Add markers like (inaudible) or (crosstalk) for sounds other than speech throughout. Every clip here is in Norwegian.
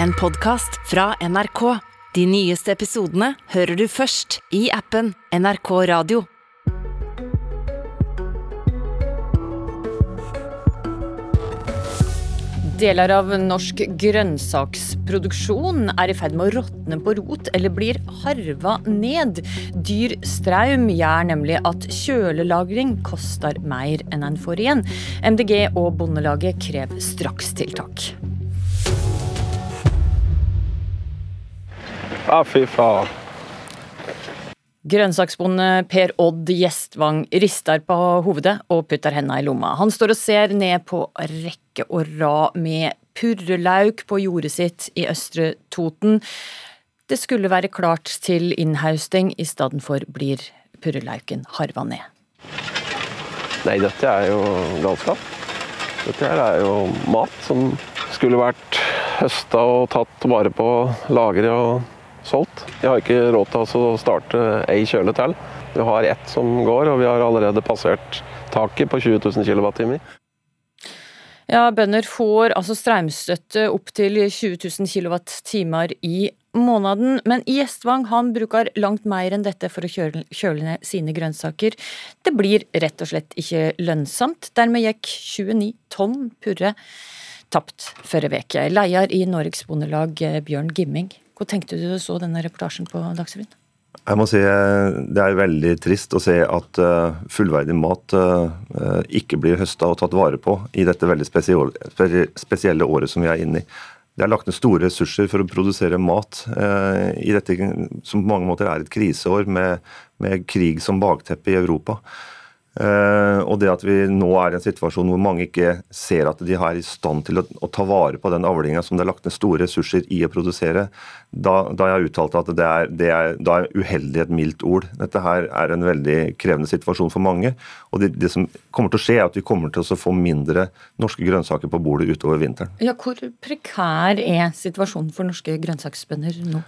en podkast fra NRK. De nyeste episodene hører du først i appen NRK Radio. Deler av norsk grønnsaksproduksjon er i ferd med å råtne på rot eller blir harva ned. Dyr straum gjør nemlig at kjølelagring koster mer enn en får igjen. MDG og Bondelaget krever strakstiltak. Ja, fy faen. Grønnsaksbonde Per Odd Gjestvang rister på hovedet og putter hendene i lomma. Han står og ser ned på rekke og rad med purrelauk på jordet sitt i Østre Toten. Det skulle være klart til innhausting, for blir purrelauken harva ned. Nei, dette er jo galskap. Dette her er jo mat som skulle vært høsta og tatt vare på, lagret og solgt. Jeg har ikke råd til å starte ei kjøle til. Vi har ett som går, og vi har allerede passert taket på 20 000 kWt. Ja, bønder får altså strømstøtte opp til 20 000 kWt i måneden, men Gjestvang han bruker langt mer enn dette for å kjøle, kjøle ned sine grønnsaker. Det blir rett og slett ikke lønnsomt. Dermed gikk 29 tonn purre tapt forrige uke. Leder i Norges Bondelag, Bjørn Gimming. Hva tenkte du da du så denne reportasjen på Dagsrevyen? Jeg må si Det er veldig trist å se at uh, fullverdig mat uh, ikke blir høsta og tatt vare på i dette veldig spesielle året som vi er inne i. Det er lagt ned store ressurser for å produsere mat i dette som på mange måter er et kriseår med, med krig som bakteppe i Europa. Uh, og det at vi nå er i en situasjon hvor mange ikke ser at de er i stand til å, å ta vare på den avlinga som det er lagt ned store ressurser i å produsere, da, da jeg uttalte at det er, det er, da er uheldig et mildt ord. Dette her er en veldig krevende situasjon for mange. Og det, det som kommer til å skje, er at vi kommer til å få mindre norske grønnsaker på bordet utover vinteren. Ja, Hvor prekær er situasjonen for norske grønnsaksbønder nå?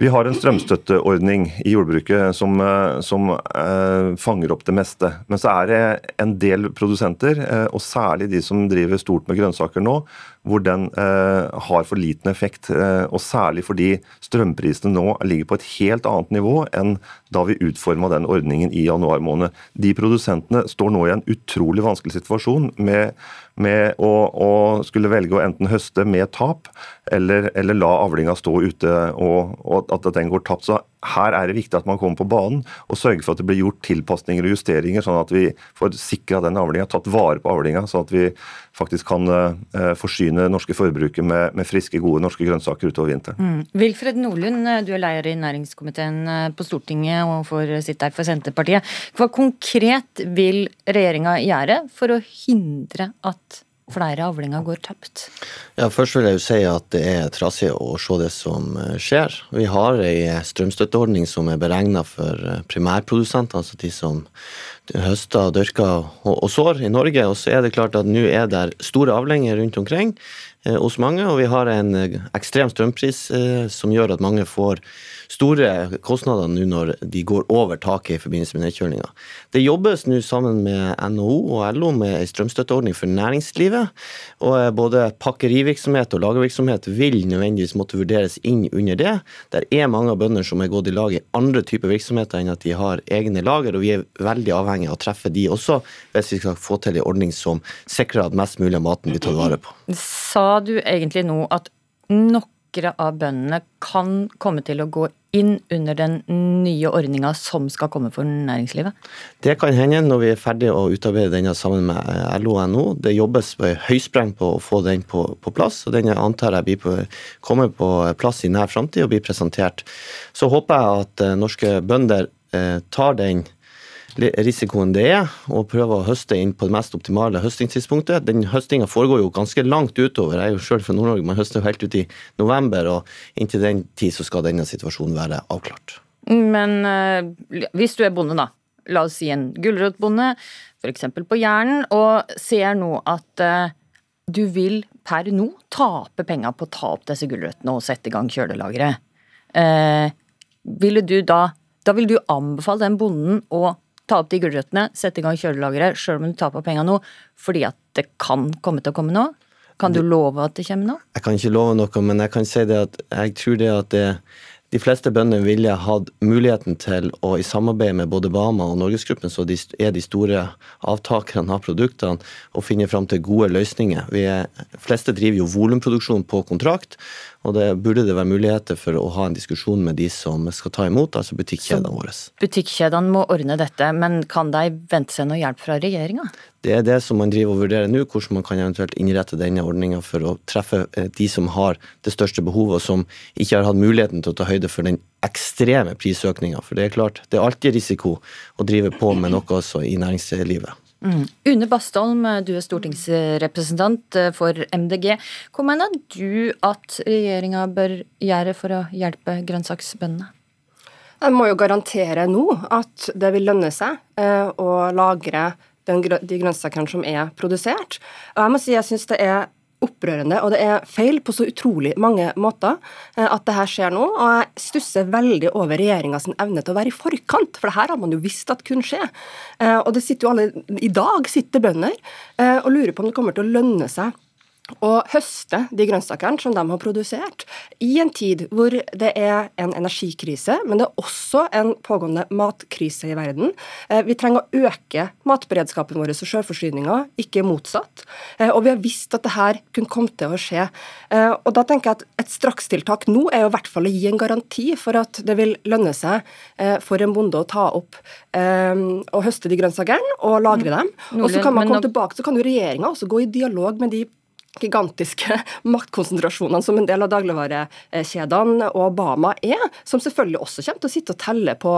Vi har en strømstøtteordning i jordbruket som, som eh, fanger opp det meste. Men så er det en del produsenter, eh, og særlig de som driver stort med grønnsaker nå, hvor den eh, har for liten effekt. Eh, og særlig fordi strømprisene nå ligger på et helt annet nivå enn da vi utforma den ordningen i januar måned. De produsentene står nå i en utrolig vanskelig situasjon med, med å, å, skulle velge å enten høste med tap, eller, eller la avlinga stå ute og, og at den går tapt. Så her er det viktig at man kommer på banen og sørger for at det blir gjort tilpasninger og justeringer, sånn at vi får sikra den avlinga, tatt vare på avlinga, sånn at vi faktisk kan eh, forsyne norske forbrukere med, med, friske, gode norske grønnsaker utover vinteren. Mm. Wilfred Nordlund, eh, du er leder i næringskomiteen eh, på Stortinget og får sitte her for Senterpartiet. Hva konkret vil regjeringa gjøre for å hindre at flere avlinger går tapt? Ja, Først vil jeg jo si at det er trasig å se det som skjer. Vi har ei strømstøtteordning som er beregna for primærprodusenter, altså de som høster, dørker og, sår i Norge. Og så er det klart at nå er det store avlinger rundt omkring eh, hos mange, og vi har en ekstrem strømpris eh, som gjør at mange får store kostnader nå når de går over taket i forbindelse med nedkjølinga. Det jobbes nå sammen med NHO og LO med ei strømstøtteordning for næringslivet. og eh, Både pakkerivirksomhet og lagervirksomhet vil nødvendigvis måtte vurderes inn under det. Det er mange av bønder som er gått i lag i andre typer virksomheter enn at de har egne lager, og vi er veldig avhengig av å treffe de også, hvis vi skal få til en ordning som sikrer at mest mulig av maten blir tatt vare på. Sa du egentlig nå at noen av bøndene kan komme til å gå inn under den nye ordninga som skal komme for næringslivet? Det kan hende når vi er ferdige å utarbeide denne sammen med LO og NHO. Det jobbes høyspreng på å få den på, på plass, og den antar jeg på, kommer på plass i nær framtid og blir presentert. Så håper jeg at eh, norske bønder eh, tar den risikoen det er, og prøve å høste inn på det mest optimale høstingstidspunktet. Den høstinga foregår jo ganske langt utover. Jeg er jo sjøl fra Nord-Norge, man høster jo helt ut i november, og inntil den tid så skal denne situasjonen være avklart. Men øh, hvis du er bonde, da, la oss si en gulrotbonde, f.eks. på Jæren, og ser nå at øh, du vil per nå tape penger på å ta opp disse gulrøttene og sette i gang kjølelageret. Eh, ville du da da vil du anbefale den bonden å ta opp de gulrøttene, sette i gang kjølelageret, sjøl om du taper penger nå, fordi at det kan komme til å komme nå? Kan du love at det kommer noe? Jeg kan ikke love noe, men jeg kan si det at jeg tror det at det de fleste bønder ville hatt muligheten til å i samarbeid med både Bama og Norgesgruppen, så de er de store avtakerne av produktene, og finne fram til gode løsninger. Vi er, fleste driver jo volumproduksjon på kontrakt, og det burde det være muligheter for å ha en diskusjon med de som skal ta imot, altså butikkjedene våre. Butikkjedene må ordne dette, men kan de vente seg noe hjelp fra regjeringa? Det er det som man driver og vurderer nå, hvordan man kan eventuelt innrette denne ordninga for å treffe eh, de som har det største behovet, og som ikke har hatt muligheten til å ta høyde for den ekstreme prisøkninga. For det er klart, det er alltid risiko å drive på med noe også i næringslivet. Mm. Une Bastholm, du er stortingsrepresentant eh, for MDG. Hva mener du at regjeringa bør gjøre for å hjelpe grønnsaksbøndene? Jeg må jo garantere nå at det vil lønne seg eh, å lagre de grønnsakene som er produsert. Og jeg må si jeg syns det er opprørende, og det er feil på så utrolig mange måter eh, at det her skjer nå. Og jeg stusser veldig over regjeringas evne til å være i forkant, for det her har man jo visst at kunne skje. Eh, og det sitter jo alle, I dag sitter bønder eh, og lurer på om det kommer til å lønne seg å høste de grønnsakene som de har produsert, i en tid hvor det er en energikrise, men det er også en pågående matkrise i verden. Eh, vi trenger å øke matberedskapen vår og sjølforsyninga, ikke motsatt. Eh, og vi har visst at det her kunne komme til å skje. Eh, og da tenker jeg at et strakstiltak nå er jo i hvert fall å gi en garanti for at det vil lønne seg for en bonde å ta opp og høste de grønnsakene og lagre dem. Og så kan man komme tilbake, så kan jo regjeringa også gå i dialog med de gigantiske (laughs) maktkonsentrasjonene som en del av dagligvarekjedene og Obama er, som selvfølgelig også kommer til å sitte og telle på,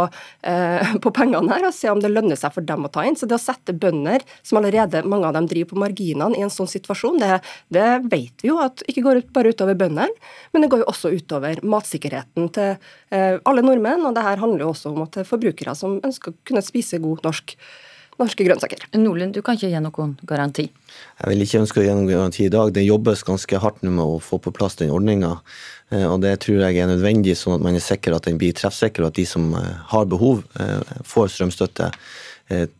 eh, (laughs) på, pengene her og se om det lønner seg for dem å ta inn. Så det å sette bønder, som allerede mange av dem driver på marginene, i en sånn situasjon, det, det vet vi jo at ikke går bare utover bøndene, men det går jo også utover matsikkerheten til eh, alle nordmenn. Og det her handler jo også om at forbrukere som ønsker å kunne spise god norsk norske grønnsaker. Nordlund, du kan ikke gi noen garanti? Jeg vil ikke ønske å gi noen garanti i dag. Det jobbes ganske hardt nå med å få på plass den ordninga. Eh, og det tror jeg er nødvendig, sånn at man er sikker at den blir treffsikker, og at de som eh, har behov, eh, får strømstøtte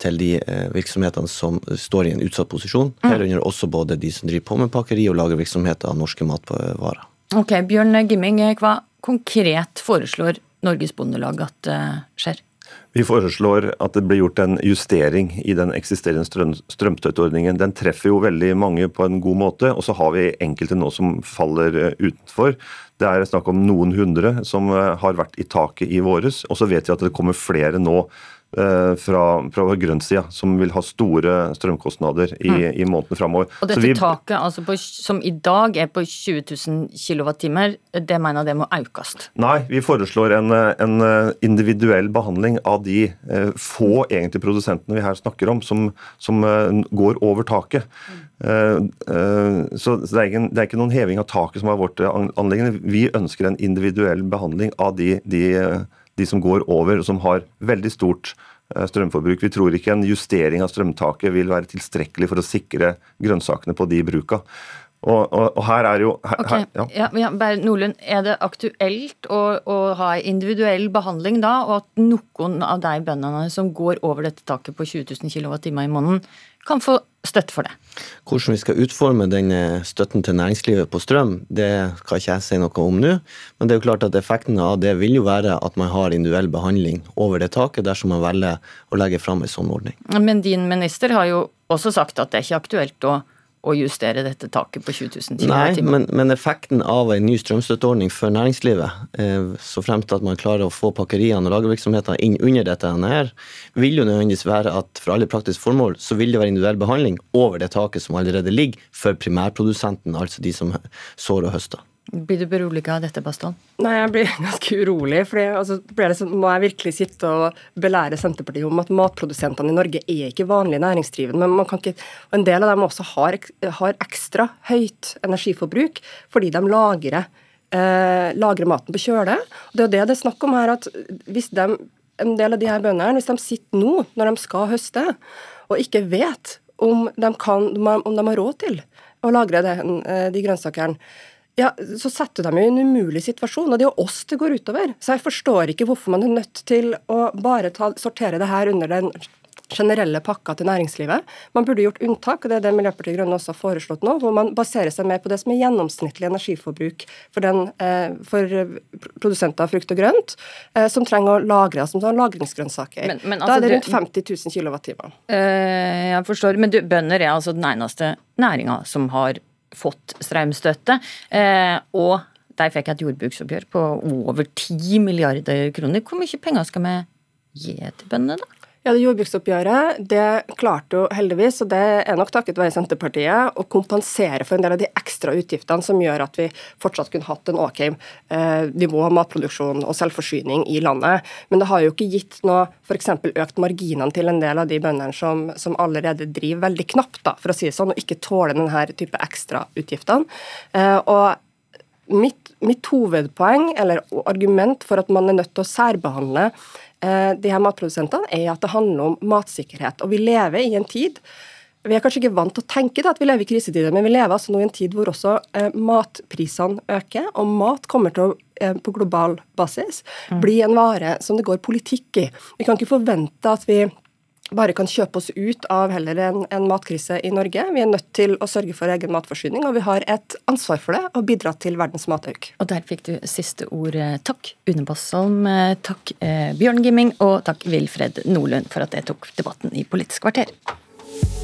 til de virksomhetene som står i en utsatt posisjon. Mm. Herunder også både de som driver på med pakkeri og lager virksomheter av norske matvarer. Ok, Bjørn Gimming, hva konkret foreslår Norges Bondelag at skjer? Vi foreslår at det blir gjort en justering i den eksisterende strøm, strømstøtteordningen. Den treffer jo veldig mange på en god måte, og så har vi enkelte nå som faller eh, utenfor. Det er snakk om noen hundre som eh, har vært i taket i våres, og så vet vi at det kommer flere nå fra, fra grønnsida, som vil ha store strømkostnader i, mm. i månedene framover. Og dette vi, taket, altså på, som i dag er på 20 000 kWt, det mener det må økes? Nei, vi foreslår en, en, individuell behandling av de eh, få egentlig produsentene vi her snakker om, som, som eh, går over taket. Mm. Så det er, ikke, det er, ikke, noen heving av taket som er vårt anliggende. Vi ønsker en individuell behandling av de, de de som går over, og som har veldig stort eh, strømforbruk. Vi tror ikke en justering av strømtaket vil være tilstrekkelig for å sikre grønnsakene på de bruka. Og, og, og, her er jo her, okay. ja. Ja, ja, Nordlund, Er det aktuelt å, å, ha individuell behandling da, og at noen av de bøndene som går over dette taket på 20 000 kWt i måneden, kan få støtte for det. Hvordan vi skal utforme den støtten til næringslivet på strøm, det kan ikke jeg si noe om nå. Men det er jo klart at effekten av det vil jo være at man har individuell behandling over det taket, dersom man velger å legge fram en sånn ordning. Men din minister har jo også sagt at det er ikke aktuelt å å justere dette taket på 20 000 kWt. Nei, men, men, effekten av en ny strømstøtteordning for næringslivet, eh, så fremt at man klarer å få pakkeriene og lagervirksomheter inn under dette her, vil jo nødvendigvis være at for alle praktiske formål så vil det være individuell behandling over det taket som allerede ligger for primærprodusenten, altså de som sår og høster. Blir du beroliga av dette, Bastholm? Nei, jeg blir (laughs) ganske urolig. For altså, sånn, må jeg virkelig sitte og belære Senterpartiet om at matprodusentene i Norge er ikke vanlige næringsdrivende. Men ikke, en del av dem også har, har ekstra høyt energiforbruk fordi de lagrer, eh, lagrer maten på kjøle. Det er det det er snakk om her, at hvis de, en del av de her bøndene, hvis de sitter nå når de skal høste, og ikke vet om de, kan, om de har råd til å lagre den, eh, de grønnsakene ja, så setter de i en umulig situasjon. Og det er jo oss det går utover. Så jeg forstår ikke hvorfor man er nødt til å bare ta, sortere det her under den generelle pakka til næringslivet. Man burde gjort unntak, og det er det Miljøpartiet Grønne også har foreslått nå, hvor man baserer seg mer på det som er gjennomsnittlig energiforbruk for, den, eh, for produsenter av frukt og grønt, eh, som trenger å lagre, som har lagringsgrønnsaker. Men, men, altså, da er det rundt 50 000 kWt. Øh, jeg forstår, men du, bønder er altså den eneste næringa som har fått strømstøtte. Uh, og de fikk et jordbruksoppgjør på over 10 milliarder kroner. Hvor mye penger skal vi gi til bøndene, da? Ja, det Jordbruksoppgjøret det klarte jo heldigvis, og det er nok takket være Senterpartiet, å kompensere for en del av de ekstra utgiftene som gjør at vi fortsatt kunne hatt en OK eh, nivå av matproduksjon og selvforsyning i landet. Men det har jo ikke gitt noe f.eks. økt marginene til en del av de bøndene som, som, allerede driver veldig knapt, da, for å si det sånn, og ikke tåler denne type ekstrautgiftene. Eh, og Mitt, mitt, hovedpoeng, eller argument for at man er nødt til å særbehandle Eh, de her matprodusentene, er at det handler om matsikkerhet. Og vi lever i en tid vi er kanskje ikke vant til å tenke det at vi lever i krisetider, men vi lever altså nå i en tid hvor også eh, matprisene øker, og mat kommer til å eh, på global basis mm. bli en vare som det går politikk i. Vi kan ikke forvente at vi bare kan kjøpe oss ut av heller en, en, matkrise i Norge. Vi er nødt til å sørge for egen matforsyning, og vi har et ansvar for det og bidra til verdens matauk. Og der fikk du siste ord. Takk, Une Bosholm. Takk, eh, Bjørn Gimming. Og takk, Wilfred Nordlund, for at jeg tok debatten i Politisk kvarter.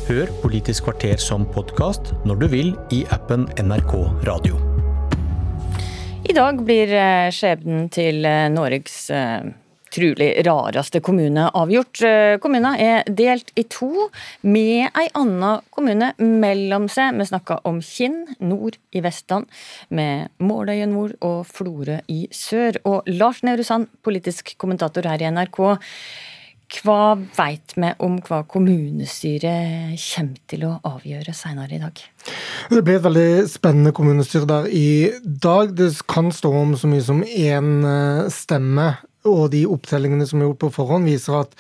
Hør Politisk kvarter som podkast når du vil i appen NRK Radio. I dag blir eh, skjebnen til eh, Norges trolig rareste kommune avgjort. Eh, kommunen er delt i to, med ei anna kommune mellom seg. Vi snakka om Kinn nord i Vestland, med Måløy nord og Florø i sør. Og Lars Nehru Sand, politisk kommentator her i NRK. Hva veit vi om hva kommunestyret kommer til å avgjøre senere i dag? Det blir et veldig spennende kommunestyre der i dag. Det kan stå om så mye som én eh, stemme og de opptellingene som er gjort på forhånd, viser at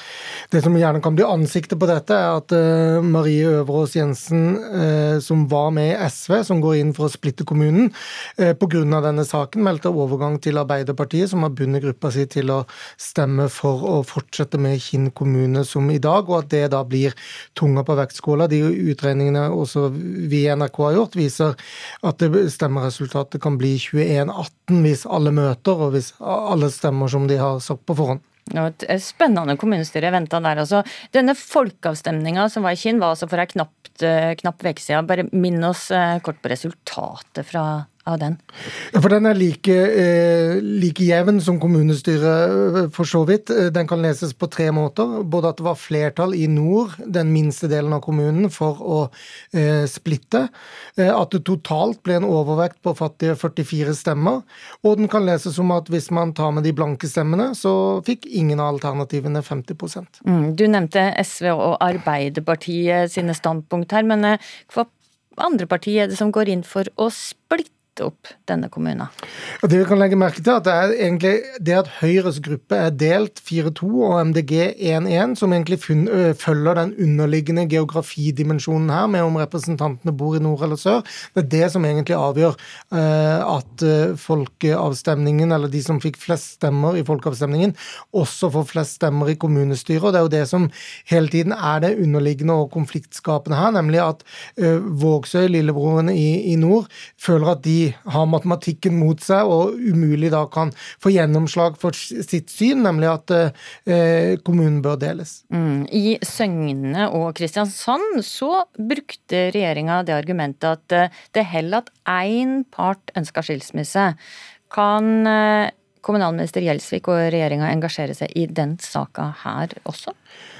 det som gjerne kan bli ansiktet på dette, er at uh, Marie Øverås Jensen, uh, som var med i SV, som går inn for å splitte kommunen, uh, pga. denne saken meldte overgang til Arbeiderpartiet, som har bundet gruppa si til å stemme for å fortsette med Kinn kommune som i dag, og at det da blir tunga på vektskåla. De utregningene også vi i NRK har gjort, viser at stemmeresultatet kan bli 21-18 hvis alle møter, og hvis alle stemmer som de har sagt på forhånd. Et spennende kommunestyre venta der. altså. Denne folkeavstemninga som var i Kinn, var altså for ei knapp, eh, uke siden. Bare minn oss eh, kort på resultatet fra av den? Ja, for Den er like, eh, like jevn som kommunestyret, eh, for så vidt. Eh, den kan leses på tre måter. Både at det var flertall i nord, den minste delen av kommunen, for å eh, splitte. Eh, at det totalt ble en overvekt på fattige 44 stemmer. Og den kan leses som at hvis man tar med de blanke stemmene, så fikk ingen av alternativene 50 mm, Du nevnte SV og Arbeiderpartiet sine standpunkt her, men hva andre partier er det som går inn for å splitte? Opp denne kommunen? Og det vi kan legge merke til, at det er egentlig det at Høyres gruppe er delt 4-2 og MDG 1-1, som egentlig følger den underliggende geografidimensjonen her, med om representantene bor i nord eller sør. Det er det som egentlig avgjør at folkeavstemningen, eller de som fikk flest stemmer i folkeavstemningen, også får flest stemmer i kommunestyret. og Det er jo det som hele tiden er det underliggende og konfliktskapende her, nemlig at Vågsøy, lillebroren i, i nord, føler at de har matematikken mot seg og umulig da kan få gjennomslag for sitt syn, nemlig at eh, kommunen bør deles. Mm. I Søgne og Kristiansand så brukte regjeringa det argumentet at eh, det heller at én part ønsker skilsmisse. Kan eh, kommunalminister Gjelsvik og regjeringa engasjere seg i den saka her også?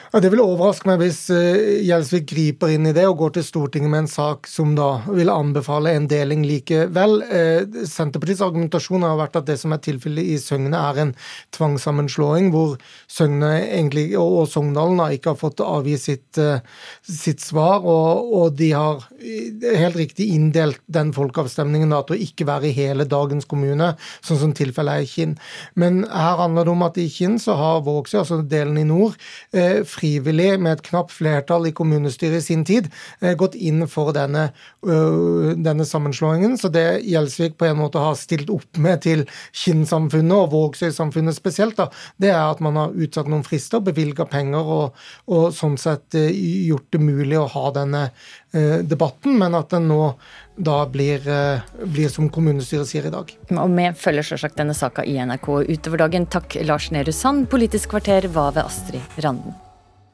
Ja, det vil overraske meg hvis uh, Gjelsvik griper inn i det og går til Stortinget med en sak som da vil anbefale en deling likevel. Uh, Senterpartiets argumentasjon har vært at det som er tilfellet i Søgne, er en tvangssammenslåing hvor Søgne egentlig, og, og Sogndalen ikke har fått avgi sitt, uh, sitt svar. Og, og, de har helt riktig inndelt den folkeavstemningen da, til å ikke være i hele dagens kommune, sånn som tilfellet er i Kinn. Men her handler det om at i Kinn så har Vågsøy, altså delen i nord, frivillig, med et knapt flertall i kommunestyret i sin tid, gått inn for denne, denne sammenslåingen. Så det Gjelsvik på en måte har stilt opp med til Kinn-samfunnet og Vågsøy-samfunnet spesielt, da, det er at man har utsatt noen frister, bevilga penger og, og, sånn sett gjort det mulig å ha denne debatten, men at den nå da blir, blir som kommunestyret sier i dag. Og vi følger selvsagt denne saka i NRK utover dagen. Takk, Lars Nehru Sand. Politisk kvarter var ved Astrid Randen.